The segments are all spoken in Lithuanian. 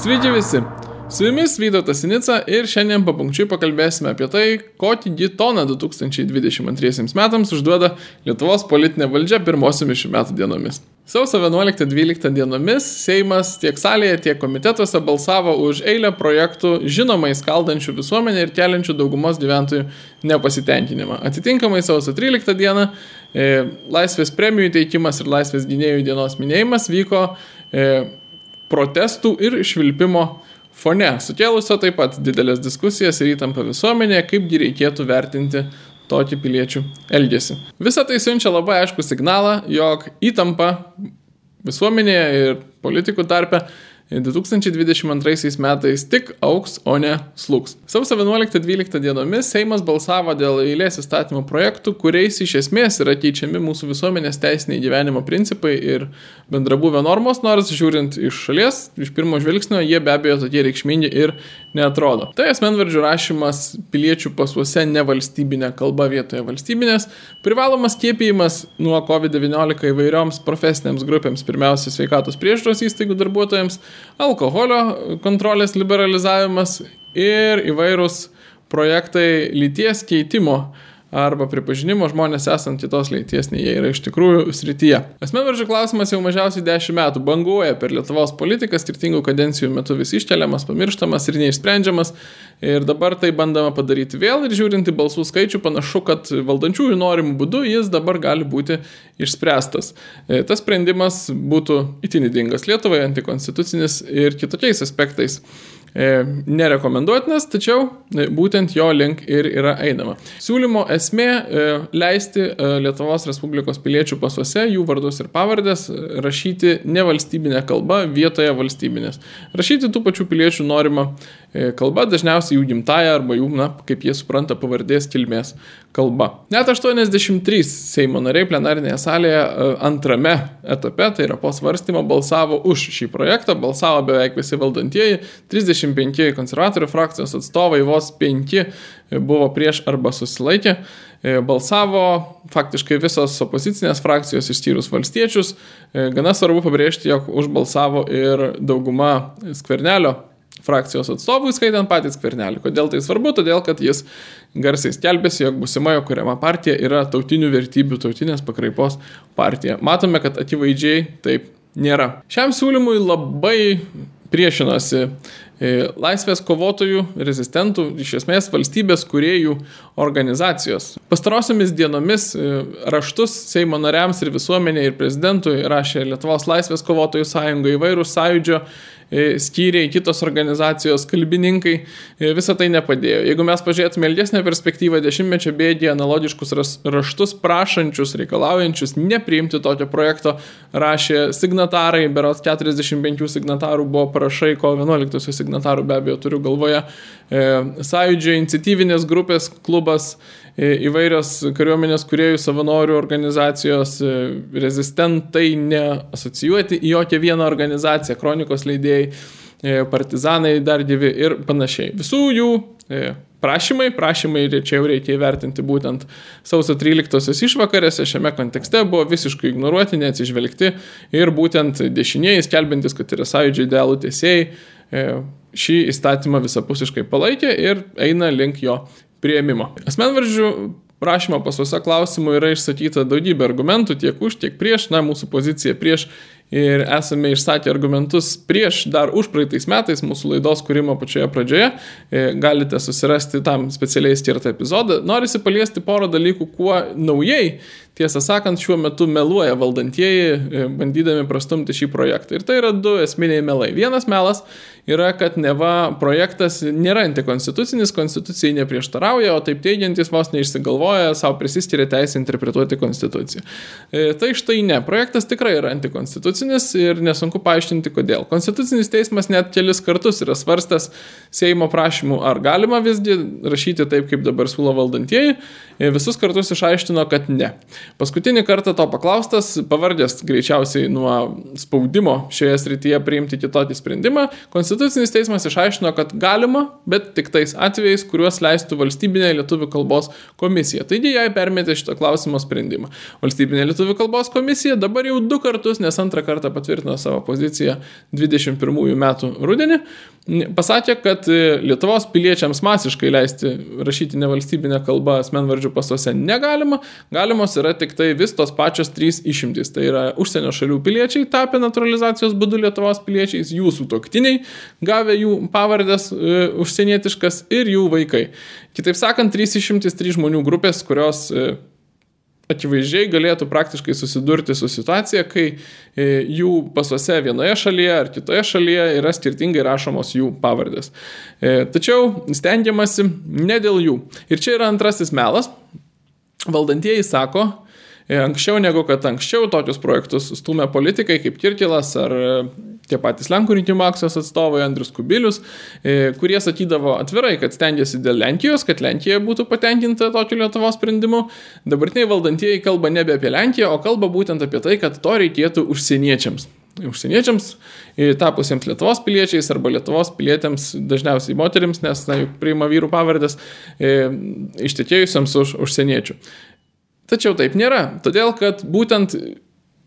Sveiki visi! Su jumis Vytautas Sinica ir šiandien papunkčiui pakalbėsime apie tai, kokį toną 2022 metams užduoda Lietuvos politinė valdžia pirmosiomis šių metų dienomis. Sausio 11-12 dienomis Seimas tiek salėje, tiek komitetuose balsavo už eilę projektų žinomai skaldančių visuomenę ir keliančių daugumos gyventojų nepasitenkinimą. Atitinkamai sausio 13 dieną e, Laisvės premijų teikimas ir Laisvės gynėjų dienos minėjimas vyko e, protestų ir švilpimo fone, sukėlusio taip pat didelės diskusijas ir įtampą visuomenėje, kaipgi reikėtų vertinti tokį piliečių elgesį. Visą tai siunčia labai aišku signalą, jog įtampa visuomenėje ir politikų tarpe 2022 metais tik auks, o ne slūks. Sausio 11-12 dienomis Seimas balsavo dėl eilės įstatymų projektų, kuriais iš esmės yra keičiami mūsų visuomenės teisiniai gyvenimo principai ir bendrabuvę normos, nors žiūrint iš šalies, iš pirmo žvilgsnio, jie be abejo tokie reikšmingi ir neatrodo. Tai asmenvardžių rašymas piliečių pasuose ne valstybinė kalba vietoje valstybinės, privalomas skiepijimas nuo COVID-19 įvairioms profesinėms grupėms, pirmiausia sveikatos priežiūros įstaigų darbuotojams, alkoholio kontrolės liberalizavimas ir įvairūs projektai lyties keitimo arba pripažinimo žmonės esant kitos lyties, nei jie yra iš tikrųjų srityje. Asmenvardžių klausimas jau mažiausiai 10 metų banguoja per Lietuvos politiką, skirtingų kadencijų metu vis iškeliamas, pamirštamas ir neišsprendžiamas. Ir dabar tai bandama padaryti vėl ir žiūrint į balsų skaičių, panašu, kad valdančiųjų norimų būdų jis dabar gali būti išspręstas. E, tas sprendimas būtų itinidingas Lietuvai, antikonstitucinis ir kitokiais aspektais. E, nerekomenduotinas, tačiau e, būtent jo link ir yra einama. Siūlymo esmė e, leisti Lietuvos Respublikos piliečių pasuose jų vardus ir pavardės rašyti ne valstybinė kalba vietoje valstybinės. Rašyti tų pačių piliečių norimą kalba, dažniausiai jų gimtaja arba jų, na, kaip jie supranta, pavardės kilmės kalba. Net 83 Seimo nariai plenarinėje salėje antrame etape, tai yra po svarstymo, balsavo už šį projektą, balsavo beveik visi valdantieji, 30 25 konservatorių frakcijos atstovai, vos 5 buvo prieš arba susilaikė. E, balsavo faktiškai visos opozicinės frakcijos išskyrus valstiečius. E, gana svarbu pabrėžti, jog užbalsavo ir dauguma skvernelio frakcijos atstovų, skaitant patys skvernelį. Kodėl tai svarbu? Todėl, kad jis garsiai skelbėsi, jog busimojo kuriama partija yra tautinių vertybių, tautinės pakraipos partija. Matome, kad akivaizdžiai taip nėra. Šiam siūlymui labai priešinosi e, laisvės kovotojų, rezistentų, iš esmės valstybės kuriejų organizacijos. Pastarosiamis dienomis e, raštus Seimo nariams ir visuomenė ir prezidentui rašė Lietuvos laisvės kovotojų sąjunga įvairūs sąjūdžio skyriai, kitos organizacijos, kalbininkai, e, visą tai nepadėjo. Jeigu mes pažiūrėtume ilgesnę perspektyvą, dešimtmečio bėdį, analogiškus raštus prašančius, reikalaujančius nepriimti tokio projekto, rašė signatarai, berots 45 signatarų buvo parašai, kovo 11 signatarų be abejo turiu galvoje, e, sąjūdžio iniciatyvinės grupės klubas, įvairios kariuomenės kuriejų savanorių organizacijos, rezistentai neasocijuoti į jokią vieną organizaciją, kronikos leidėjai, partizanai dar gyvi ir panašiai. Visų jų prašymai, prašymai čia jau reikia įvertinti būtent sausio 13-osios išvakarėse, šiame kontekste buvo visiškai ignoruoti, neatsižvelgti ir būtent dešinieji, skelbintis, kad yra sąjūdžio idealų tiesėjai, šį įstatymą visapusiškai palaikė ir eina link jo prieimimo. Asmenvardžių prašymo pasuose klausimų yra išsakyta daugybė argumentų tiek už, tiek prieš, na, mūsų pozicija prieš ir esame išsakę argumentus prieš dar už praeitais metais mūsų laidos kūrimo pačioje pradžioje. E, galite susirasti tam specialiai skirtą epizodą. Norisi paliesti porą dalykų, kuo naujai, tiesą sakant, šiuo metu meluoja valdantieji, e, bandydami prastumti šį projektą. Ir tai yra du esminiai melai. Vienas melas yra, kad neva projektas nėra antikonstitucinis, konstitucijai neprieštarauja, o taip teigiantis vos neišsigalvoja, savo prisiskiria teisę interpretuoti konstituciją. E, tai štai ne, projektas tikrai yra antikonstitucinis ir nesunku paaiškinti kodėl. Konstitucinis teismas net kelis kartus yra svarstęs Seimo prašymų, ar galima visgi rašyti taip, kaip dabar siūlo valdantieji, e, visus kartus išaiškino, kad ne. Paskutinį kartą to paklaustas, pavardės greičiausiai nuo spaudimo šioje srityje priimti kitokį sprendimą, Konstitucinis teismas išaiškino, kad galima, bet tik tais atvejais, kuriuos leistų valstybinė lietuvių kalbos komisija. Taigi jai permetė šito klausimo sprendimą. Valstybinė lietuvių kalbos komisija dabar jau du kartus, nes antrą kartą patvirtino savo poziciją 21 metų rudenį, pasakė, kad Lietuvos piliečiams masiškai leisti rašyti nevalstybinę kalbą asmenvardžių pasuose negalima, galimos yra tik tai vis tos pačios trys išimtys. Tai yra užsienio šalių piliečiai tapę naturalizacijos būdu Lietuvos piliečiais, jų sutoktiniai gavę jų pavardės e, užsienietiškas ir jų vaikai. Kitaip sakant, trys išimtys, trys žmonių grupės, kurios e, akivaizdžiai galėtų praktiškai susidurti su situacija, kai e, jų pasuose vienoje šalyje ar kitoje šalyje yra skirtingai rašomos jų pavardės. E, tačiau stengiamasi ne dėl jų. Ir čia yra antrasis melas. Valdantieji sako, e, anksčiau negu kad anksčiau tokius projektus stumė politikai kaip Kirkilas ar tie patys Lenkų rinkimų akcijos atstovai Andrius Kubilius, e, kurie sakydavo atvirai, kad stengiasi dėl Lenkijos, kad Lenkija būtų patenkinta tokiu Lietuvos sprendimu. Dabartiniai valdantieji kalba nebe apie Lenkiją, o kalba būtent apie tai, kad to reikėtų užsieniečiams. Užsieniečiams, tapusiems Lietuvos piliečiais arba Lietuvos pilietėms, dažniausiai moteriams, nes na, priima vyrų pavardės, e, ištekėjusiams už užsieniečių. Tačiau taip nėra, todėl kad būtent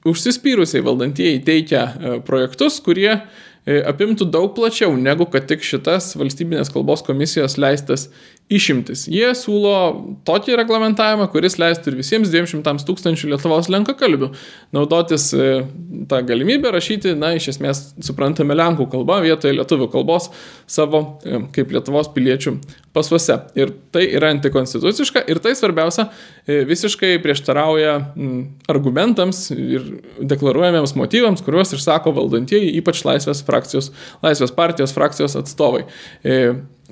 užsispyrusiai valdantieji teikia e, projektus, kurie apimtų daug plačiau negu kad tik šitas valstybinės kalbos komisijos leistas išimtis. Jie siūlo tokį reglamentavimą, kuris leistų ir visiems 200 tūkstančių Lietuvos lenkakalbių naudotis e, tą galimybę rašyti, na, iš esmės suprantame lenkų kalbą vietoje lietuvių kalbos savo e, kaip Lietuvos piliečių pasuose. Ir tai yra antikonstituciška ir tai svarbiausia e, visiškai prieštarauja argumentams ir deklaruojamiems motyvams, kuriuos išsako valdantieji, ypač Laisvės, frakcijos, Laisvės partijos frakcijos atstovai.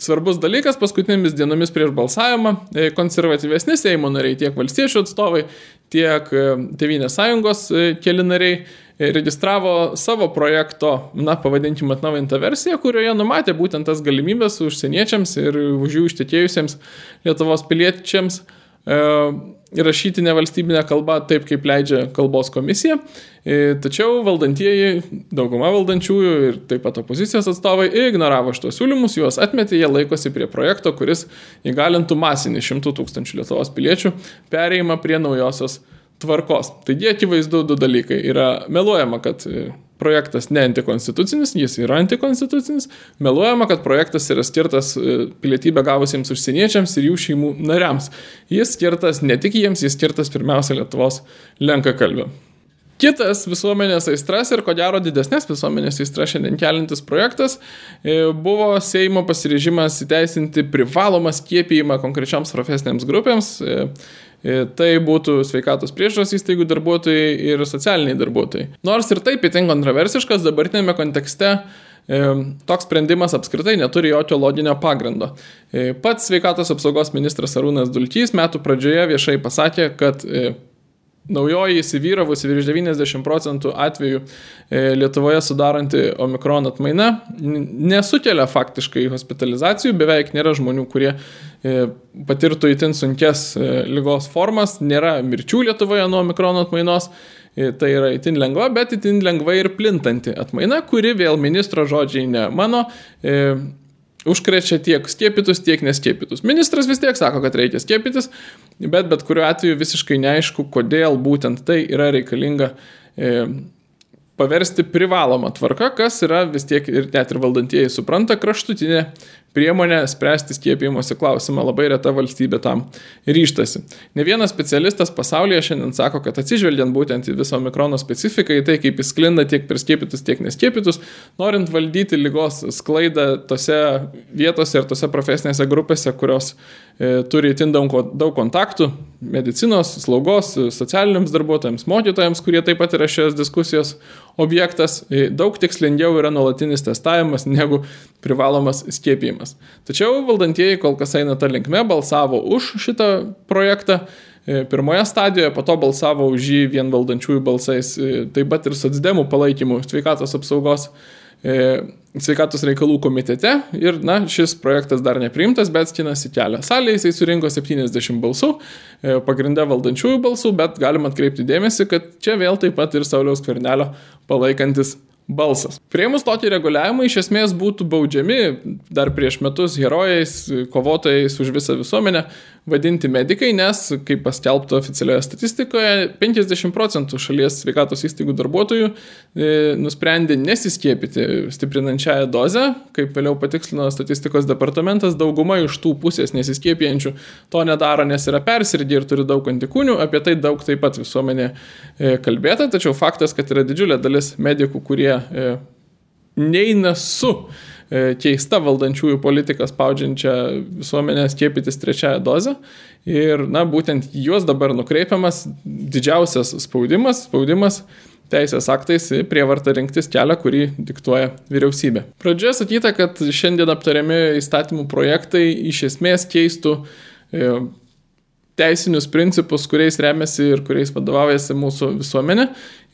Svarbus dalykas paskutinėmis dienomis prieš balsavimą e, konservatyvesni Seimo nariai, tiek valstiečių atstovai, tiek e, Tevinės sąjungos e, keli nariai registravo savo projekto, na, pavadinkime atnaujintą versiją, kurioje numatė būtent tas galimybės užsieniečiams ir už jų ištekėjusiems Lietuvos piliečiams rašyti nevalstybinę kalbą taip, kaip leidžia kalbos komisija. E, tačiau valdantieji, dauguma valdančiųjų ir taip pat opozicijos atstovai ignoravo šitos siūlymus, juos atmetė, jie laikosi prie projekto, kuris įgalintų masinį šimtų tūkstančių Lietuvos piliečių pereimą prie naujosios tvarkos. Taigi akivaizdu du dalykai. Yra meluojama, kad e, projektas ne antikonstitucinis, jis yra antikonstitucinis, meluojama, kad projektas yra skirtas e, pilietybę gavusiems užsieniečiams ir jų šeimų nariams. Jis skirtas ne tik jiems, jis skirtas pirmiausia Lietuvos lenkakalbė. Kitas visuomenės aistras ir ko gero didesnės visuomenės aistras šiandien kelintis projektas e, buvo Seimo pasirežimas įteisinti privalomą skiepijimą konkrečioms profesinėms grupėms. E, e, tai būtų sveikatos priežiūros įstaigų darbuotojai ir socialiniai darbuotojai. Nors ir taip itin kontroversiškas dabartinėme kontekste toks sprendimas apskritai neturi jokio loginio pagrindo. Pats sveikatos apsaugos ministras Arūnas Dulkys metų pradžioje viešai pasakė, kad naujoji įsivyravusi virš 90 procentų atvejų e, Lietuvoje sudaranti omikron atmaina nesukelia faktiškai hospitalizacijų, beveik nėra žmonių, kurie e, patirtų įtin sunkes e, lygos formas, nėra mirčių Lietuvoje nuo omikron atmainos. Tai yra itin lengva, bet itin lengva ir plintanti atmaina, kuri vėl ministro žodžiai ne mano, užkrečia tiek skiepytus, tiek neskiepytus. Ministras vis tiek sako, kad reikia skiepytis, bet bet kuriuo atveju visiškai neaišku, kodėl būtent tai yra reikalinga e, paversti privalomą tvarką, kas yra vis tiek ir net ir valdantieji supranta kraštutinė priemonė spręsti skiepijimosi klausimą. Labai reta valstybė tam ryštasi. Ne vienas specialistas pasaulyje šiandien sako, kad atsižvelgiant būtent į viso mikrono specifiką, į tai, kaip jis sklinda tiek per skiepytus, tiek neskiepytus, norint valdyti lygos sklaidą tose vietose ir tose profesinėse grupėse, kurios turi itin daug, daug kontaktų - medicinos, slaugos, socialiniams darbuotojams, mokytojams, kurie taip pat yra šios diskusijos objektas, e, daug tikslingiau yra nuolatinis testavimas negu privalomas skiepijimas. Tačiau valdantieji kol kas eina tą linkmę, balsavo už šitą projektą. E, pirmoje stadijoje, po to balsavo už jį vien valdančiųjų balsais, e, taip pat ir socdemų palaikymu sveikatos apsaugos sveikatos reikalų komitete ir, na, šis projektas dar nepriimtas, bet skinasi kelią. Salėje jisai surinko 70 balsų, pagrindę valdančiųjų balsų, bet galima atkreipti dėmesį, kad čia vėl taip pat ir Sauliaus Kvernelio palaikantis balsas. Prieimus tokį reguliavimą iš esmės būtų baudžiami dar prieš metus herojais, kovotojais už visą visuomenę vadinti medikai, nes, kaip paskelbta oficialioje statistikoje, 50 procentų šalies sveikatos įstaigų darbuotojų e, nusprendė nesiskiepyti stiprinančiąją dozę, kaip vėliau patikslino statistikos departamentas, dauguma iš tų pusės nesiskiepijančių to nedaro, nes yra persirgę ir turi daug antikūnių, apie tai daug taip pat visuomenė e, kalbėta, tačiau faktas, kad yra didžiulė dalis medikų, kurie neina su e, keista valdančiųjų politika spaudžiančia visuomenę skiepytis trečiąją dozę. Ir, na, būtent juos dabar nukreipiamas didžiausias spaudimas, spaudimas teisės aktais prievarta rinktis kelią, kurį diktuoja vyriausybė. Pradžioje sakyta, kad šiandien aptariami įstatymų projektai iš esmės keistų e, teisinius principus, kuriais remiasi ir kuriais vadovaujasi mūsų visuomenė.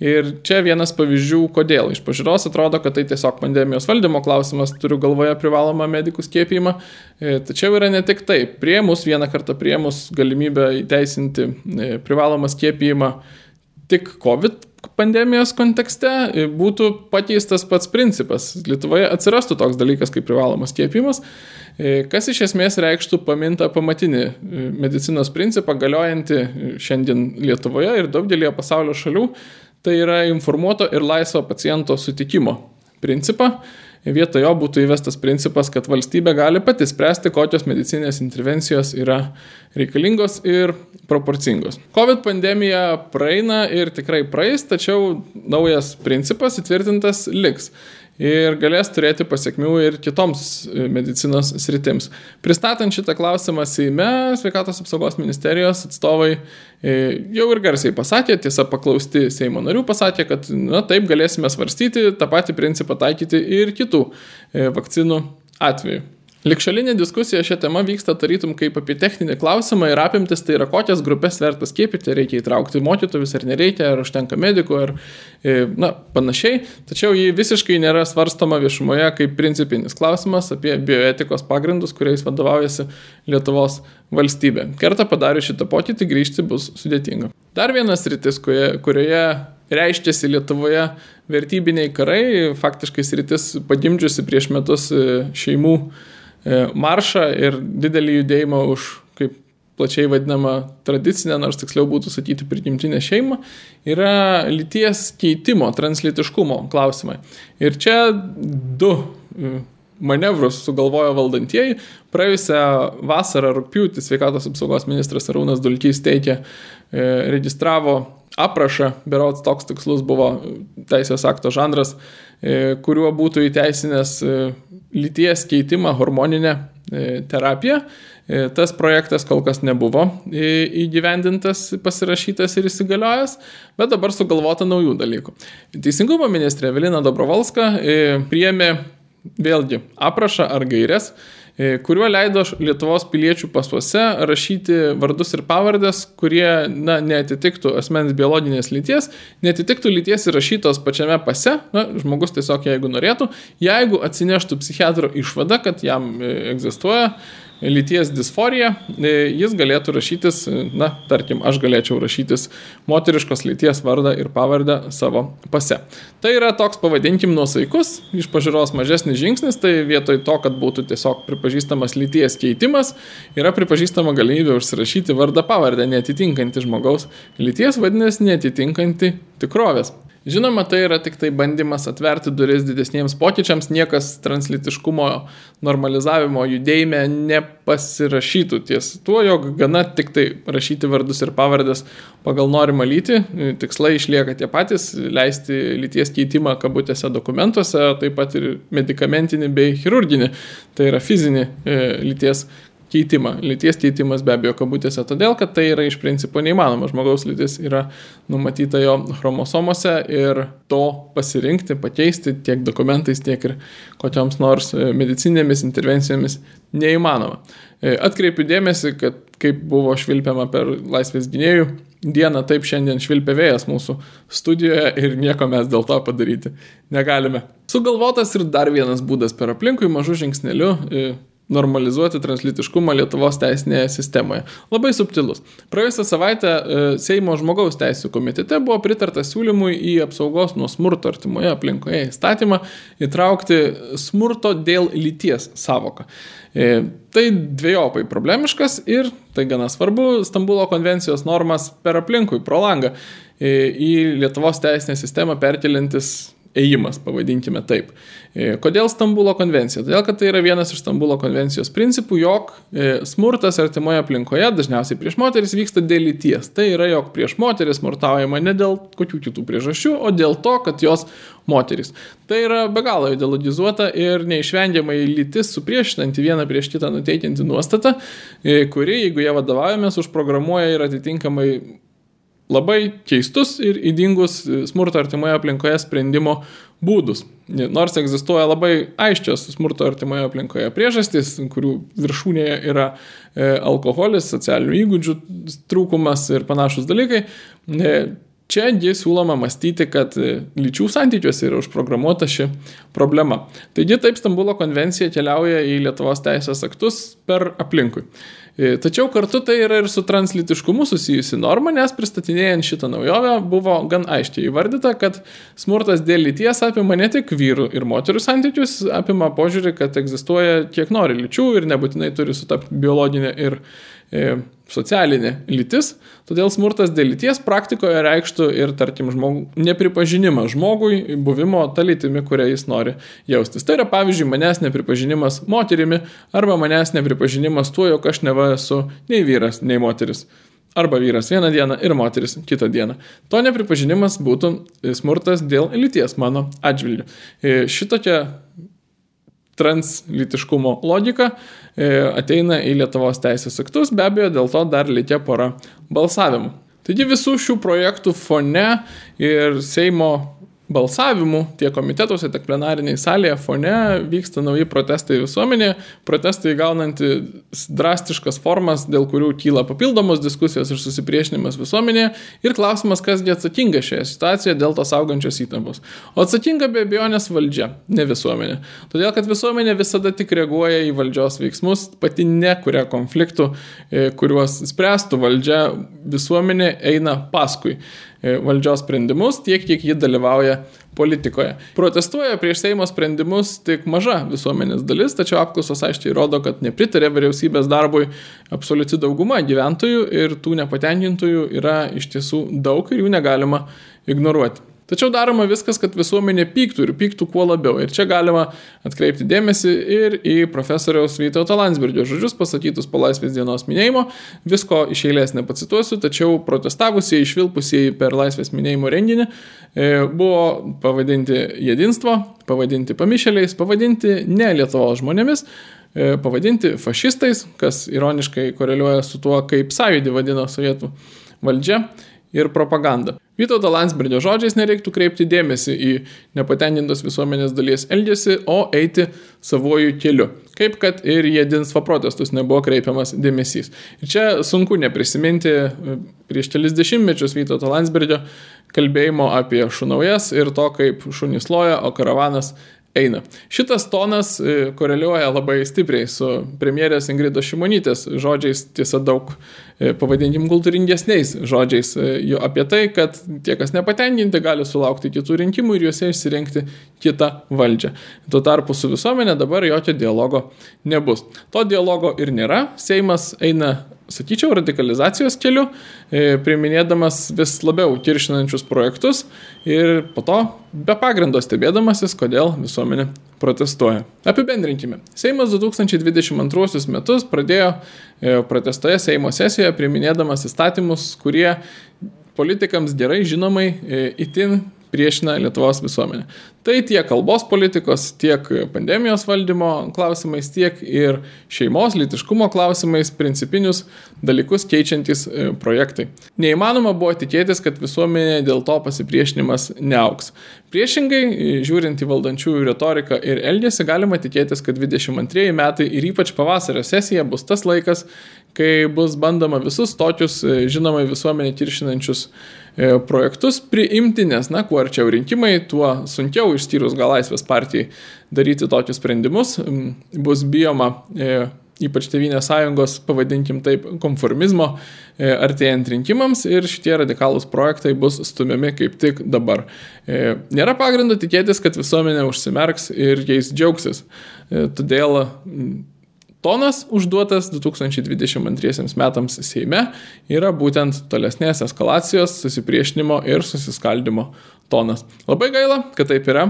Ir čia vienas pavyzdžių, kodėl. Iš pažiūros atrodo, kad tai tiesiog pandemijos valdymo klausimas, turiu galvoje privalomą medikų skiepijimą. E, tačiau yra ne tik tai. Prie mūsų vieną kartą prie mūsų galimybę įteisinti e, privalomą skiepijimą tik COVID pandemijos kontekste būtų pakeistas pats principas. Lietuvoje atsirastų toks dalykas kaip privalomas skiepimas, kas iš esmės reikštų pamintą pamatinį medicinos principą galiojantį šiandien Lietuvoje ir daugelį pasaulio šalių, tai yra informuoto ir laisvo paciento sutikimo principą vietoj jo būtų įvestas principas, kad valstybė gali pati spręsti, kokios medicinės intervencijos yra reikalingos ir proporcingos. COVID pandemija praeina ir tikrai praeis, tačiau naujas principas įtvirtintas liks ir galės turėti pasiekmių ir kitoms e, medicinos sritims. Pristatant šitą klausimą Seime, sveikatos apsaugos ministerijos atstovai e, jau ir garsiai pasakė, tiesa paklausti Seimo narių pasakė, kad na taip galėsime svarstyti tą patį principą taikyti ir kitų e, vakcinų atveju. Likšalinė diskusija šią temą vyksta tarytum kaip apie techninį klausimą ir apimtis, tai yra kokias grupės verta skiepyti, reikia įtraukti mokytojus ar nereikia, ar užtenka medikų, ar e, na, panašiai. Tačiau ji visiškai nėra svarstoma viešumoje kaip principinis klausimas apie bioetikos pagrindus, kuriais vadovaujasi Lietuvos valstybė. Kartą padarius šitą pokytį grįžti bus sudėtinga. Dar vienas rytis, kurioje, kurioje reiškėsi Lietuvoje vertybiniai karai, faktiškai sritis pagimdžiusi prieš metus e, šeimų maršą ir didelį judėjimą už, kaip plačiai vadinama, tradicinę, nors tiksliau būtų sakyti, prigimtinę šeimą, yra lyties keitimo, translitiškumo klausimai. Ir čia du e, manevrus sugalvojo valdantieji. Praėjusią vasarą rūpjūtį sveikatos apsaugos ministras Arūnas Dulkys teikė, e, registravo aprašą, berots toks tikslus buvo teisės akto žanras, E, kuriuo būtų įteisinęs e, lyties keitimą hormoninę e, terapiją. Tas projektas kol kas nebuvo įgyvendintas, pasirašytas ir įsigaliojęs, bet dabar sugalvota naujų dalykų. Teisingumo ministrė Velina Dobrovalska priėmė vėlgi aprašą ar gairias, E, kuriuo leido Lietuvos piliečių pasuose rašyti vardus ir pavardės, kurie na, netitiktų asmens biologinės lyties, netitiktų lyties įrašytos pačiame pase, na, žmogus tiesiog jeigu norėtų, jeigu atsineštų psichiatro išvadą, kad jam e, egzistuoja lyties disforija, e, jis galėtų rašytis, e, na, tarkim, aš galėčiau rašytis moteriškos lyties vardą ir pavardę savo pase. Tai yra toks, pavadinkim, nuosaikus, iš pažiūros mažesnis žingsnis, tai vietoj to, kad būtų tiesiog pripažįstamas lyties keitimas, yra pripažįstama galimybė užsirašyti vardą pavardę netitinkantį žmogaus lyties, vadinasi, netitinkantį tikrovės. Žinoma, tai yra tik tai bandymas atverti duris didesniems pokyčiams, niekas translitiškumo normalizavimo judėjime nepasirašytų ties tuo, jog gana tik tai rašyti vardus ir pavardės pagal norimą lytį, tikslai išlieka tie patys, leisti lyties keitimą kabutėse dokumentuose, taip pat ir medicamentinį bei chirurginį, tai yra fizinį e, lyties keitimą. Lyties keitimas be abejo kabutėse, todėl kad tai yra iš principo neįmanoma. Žmogaus lytis yra numatyta jo chromosomose ir to pasirinkti, pakeisti tiek dokumentais, tiek ir kokioms nors e, medicinėmis intervencijomis neįmanoma. E, atkreipiu dėmesį, kad kaip buvo švilpiama per laisvės gynėjų dieną taip šiandien švilpia vėjas mūsų studijoje ir nieko mes dėl to padaryti negalime. Sugalvotas ir dar vienas būdas per aplinkui mažų žingsnelių e, normalizuoti translitiškumą Lietuvos teisinėje sistemoje. Labai subtilus. Praėjusią savaitę e, Seimo žmogaus teisų komitete buvo pritarta siūlymui į apsaugos nuo smurto artimoje aplinkoje įstatymą įtraukti smurto dėl lyties savoką. E, tai dviejopai problemiškas ir, tai gana svarbu, Stambulo konvencijos normas per aplinkui, pro langą e, į Lietuvos teisinę sistemą perkelintis ėjimas, pavadinkime taip. E, kodėl Stambulo konvencija? Todėl, kad tai yra vienas iš Stambulo konvencijos principų, jog e, smurtas artimoje aplinkoje, dažniausiai prieš moteris, vyksta dėl lyties. Tai yra, jog prieš moteris smurtaujama ne dėl kokių kitų priežasčių, o dėl to, kad jos moteris. Tai yra be galo ideologizuota ir neišvengiamai lytis supriešinanti vieną prieš kitą nuteikianti nuostata, e, kuri, jeigu ją vadovaujamės, užprogramuoja ir atitinkamai labai keistus ir įdingus smurto artimoje aplinkoje sprendimo būdus. Nors egzistuoja labai aiškios smurto artimoje aplinkoje priežastys, kurių viršūnėje yra e, alkoholis, socialinių įgūdžių trūkumas ir panašus dalykai, e, čia gi siūloma mąstyti, kad e, lyčių santykiuose yra užprogramuota ši problema. Taigi taip Stambulo konvencija keliauja į Lietuvos teisės aktus per aplinkui. E, tačiau kartu tai yra ir su translitiškumu susijusi norma, nes pristatinėjant šitą naujovę buvo gan aiškiai įvardyta, kad smurtas dėl lyties apima ne tik vyrų ir moterių santykius, apima požiūrį, kad egzistuoja kiek nori lyčių ir nebūtinai turi sutapti biologinė ir e, socialinė lytis, todėl smurtas dėl lyties praktikoje reikštų ir, tarkim, žmogų, nepripažinimą žmogui buvimo tą lytimi, kurią jis nori jaustis. Tai yra, pavyzdžiui, manęs nepripažinimas moterimi arba manęs nepripažinimas tuo, jog aš neva esu nei vyras, nei moteris. Arba vyras vieną dieną ir moteris kitą dieną. To nepripažinimas būtų smurtas dėl lyties mano atžvilgiu. E, šitokia translytiškumo logika e, ateina į Lietuvos teisės aktus, be abejo, dėl to dar likia pora balsavimų. Taigi visų šių projektų fone ir Seimo balsavimų tiek komitetuose, tiek plenariniai salėje fone vyksta nauji protestai visuomenėje, protestai gaunantis drastiškas formas, dėl kurių kyla papildomos diskusijos ir susipriešinimas visuomenėje ir klausimas, kasgi atsakinga šioje situacijoje dėl tos augančios įtampos. O atsakinga be abejonės valdžia, ne visuomenė. Todėl, kad visuomenė visada tik reaguoja į valdžios veiksmus, pati nekuria konfliktų, e, kuriuos spręstų valdžia, visuomenė eina paskui. E, valdžios sprendimus, tiek kiek ji dalyvauja politikoje. Protestuoja prieš Seimo sprendimus tik maža visuomenės dalis, tačiau apklausos aiškiai rodo, kad nepritarė vyriausybės darbui absoliuti dauguma gyventojų ir tų nepatenkintųjų yra iš tiesų daug ir jų negalima ignoruoti. Tačiau daroma viskas, kad visuomenė pyktų ir pyktų kuo labiau. Ir čia galima atkreipti dėmesį ir į profesoriaus Vytauto Landsbergio žodžius pasakytus po laisvės dienos minėjimo. Visko iš eilės nepacituosiu, tačiau protestavusieji, išvilpusieji per laisvės minėjimo renginį e, buvo pavadinti jedinstvo, pavadinti pamišeliais, pavadinti ne Lietuvos žmonėmis e, pavadinti fašistais, kas ironiškai koreliuoja su tuo, kaip sąjūdį vadino sovietų valdžia ir propaganda. Vytauto Landsbergio žodžiais nereiktų kreipti dėmesį į nepatenkintos visuomenės dalies elgesį, o eiti savojų keliu. Kaip kad ir į Jedinstvo protestus nebuvo kreipiamas dėmesys. Ir čia sunku neprisiminti prieš kelis dešimtmečius Vytauto Landsbergio kalbėjimo apie šunaujas ir to, kaip šunys loja, o karavanas eina. Šitas tonas e, koreliuoja labai stipriai su premjerės Ingrido Šimonytės žodžiais, tiesa daug, e, pavadinkim, kultūringesniais žodžiais e, apie tai, kad tie, kas nepatenkinti, gali sulaukti kitų rinkimų ir juose išsirinkti kitą valdžią. Tuo tarpu su visuomenė dabar jokio dialogo nebus. To dialogo ir nėra. Seimas eina sakyčiau, radikalizacijos keliu, e, priminėdamas vis labiau kiršinančius projektus ir po to be pagrindo stebėdamasis, kodėl visuomenė protestuoja. Apibendrinkime. Seimas 2022 metus pradėjo e, protestoje Seimo sesijoje priminėdamas įstatymus, kurie politikams gerai žinomai e, itin priešina Lietuvos visuomenę. Tai tiek kalbos politikos, tiek pandemijos valdymo klausimais, tiek ir šeimos, litiškumo klausimais, principinius dalykus keičiantys e, projektai. Neįmanoma buvo tikėtis, kad visuomenė dėl to pasipriešinimas neauks. Priešingai, žiūrint į valdančiųjų retoriką ir elgesį, galima tikėtis, kad 22 metai ir ypač pavasario sesija bus tas laikas, kai bus bandoma visus tokius, e, žinomai visuomenė kiršinančius e, projektus priimti, nes, na, kuo arčiau rinkimai, tuo sunkiau išskyrus gal laisvės partijai daryti tokius sprendimus, bus bijoma e, ypač Tevinės sąjungos, pavadinkim taip, konformizmo artėjant rinkimams ir šitie radikalūs projektai bus stumiami kaip tik dabar. Nėra pagrindo tikėtis, kad visuomenė užsimerks ir jais džiaugsis. Todėl tonas užduotas 2022 metams Seime yra būtent tolesnės eskalacijos, susipriešinimo ir susiskaldimo tonas. Labai gaila, kad taip yra,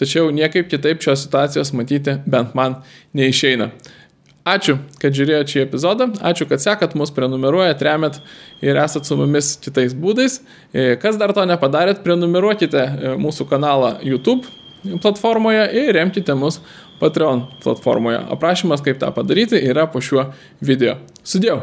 tačiau niekaip kitaip šios situacijos matyti bent man neišeina. Ačiū, kad žiūrėjote šį epizodą, ačiū, kad sekat mus, prenumeruojat, remet ir esat su mumis kitais būdais. E, kas dar to nepadarėt, prenumeruokite e, mūsų kanalą YouTube platformoje ir remkite mus Patreon platformoje. Aprašymas, kaip tą padaryti, yra po šiuo video. Sudėjau.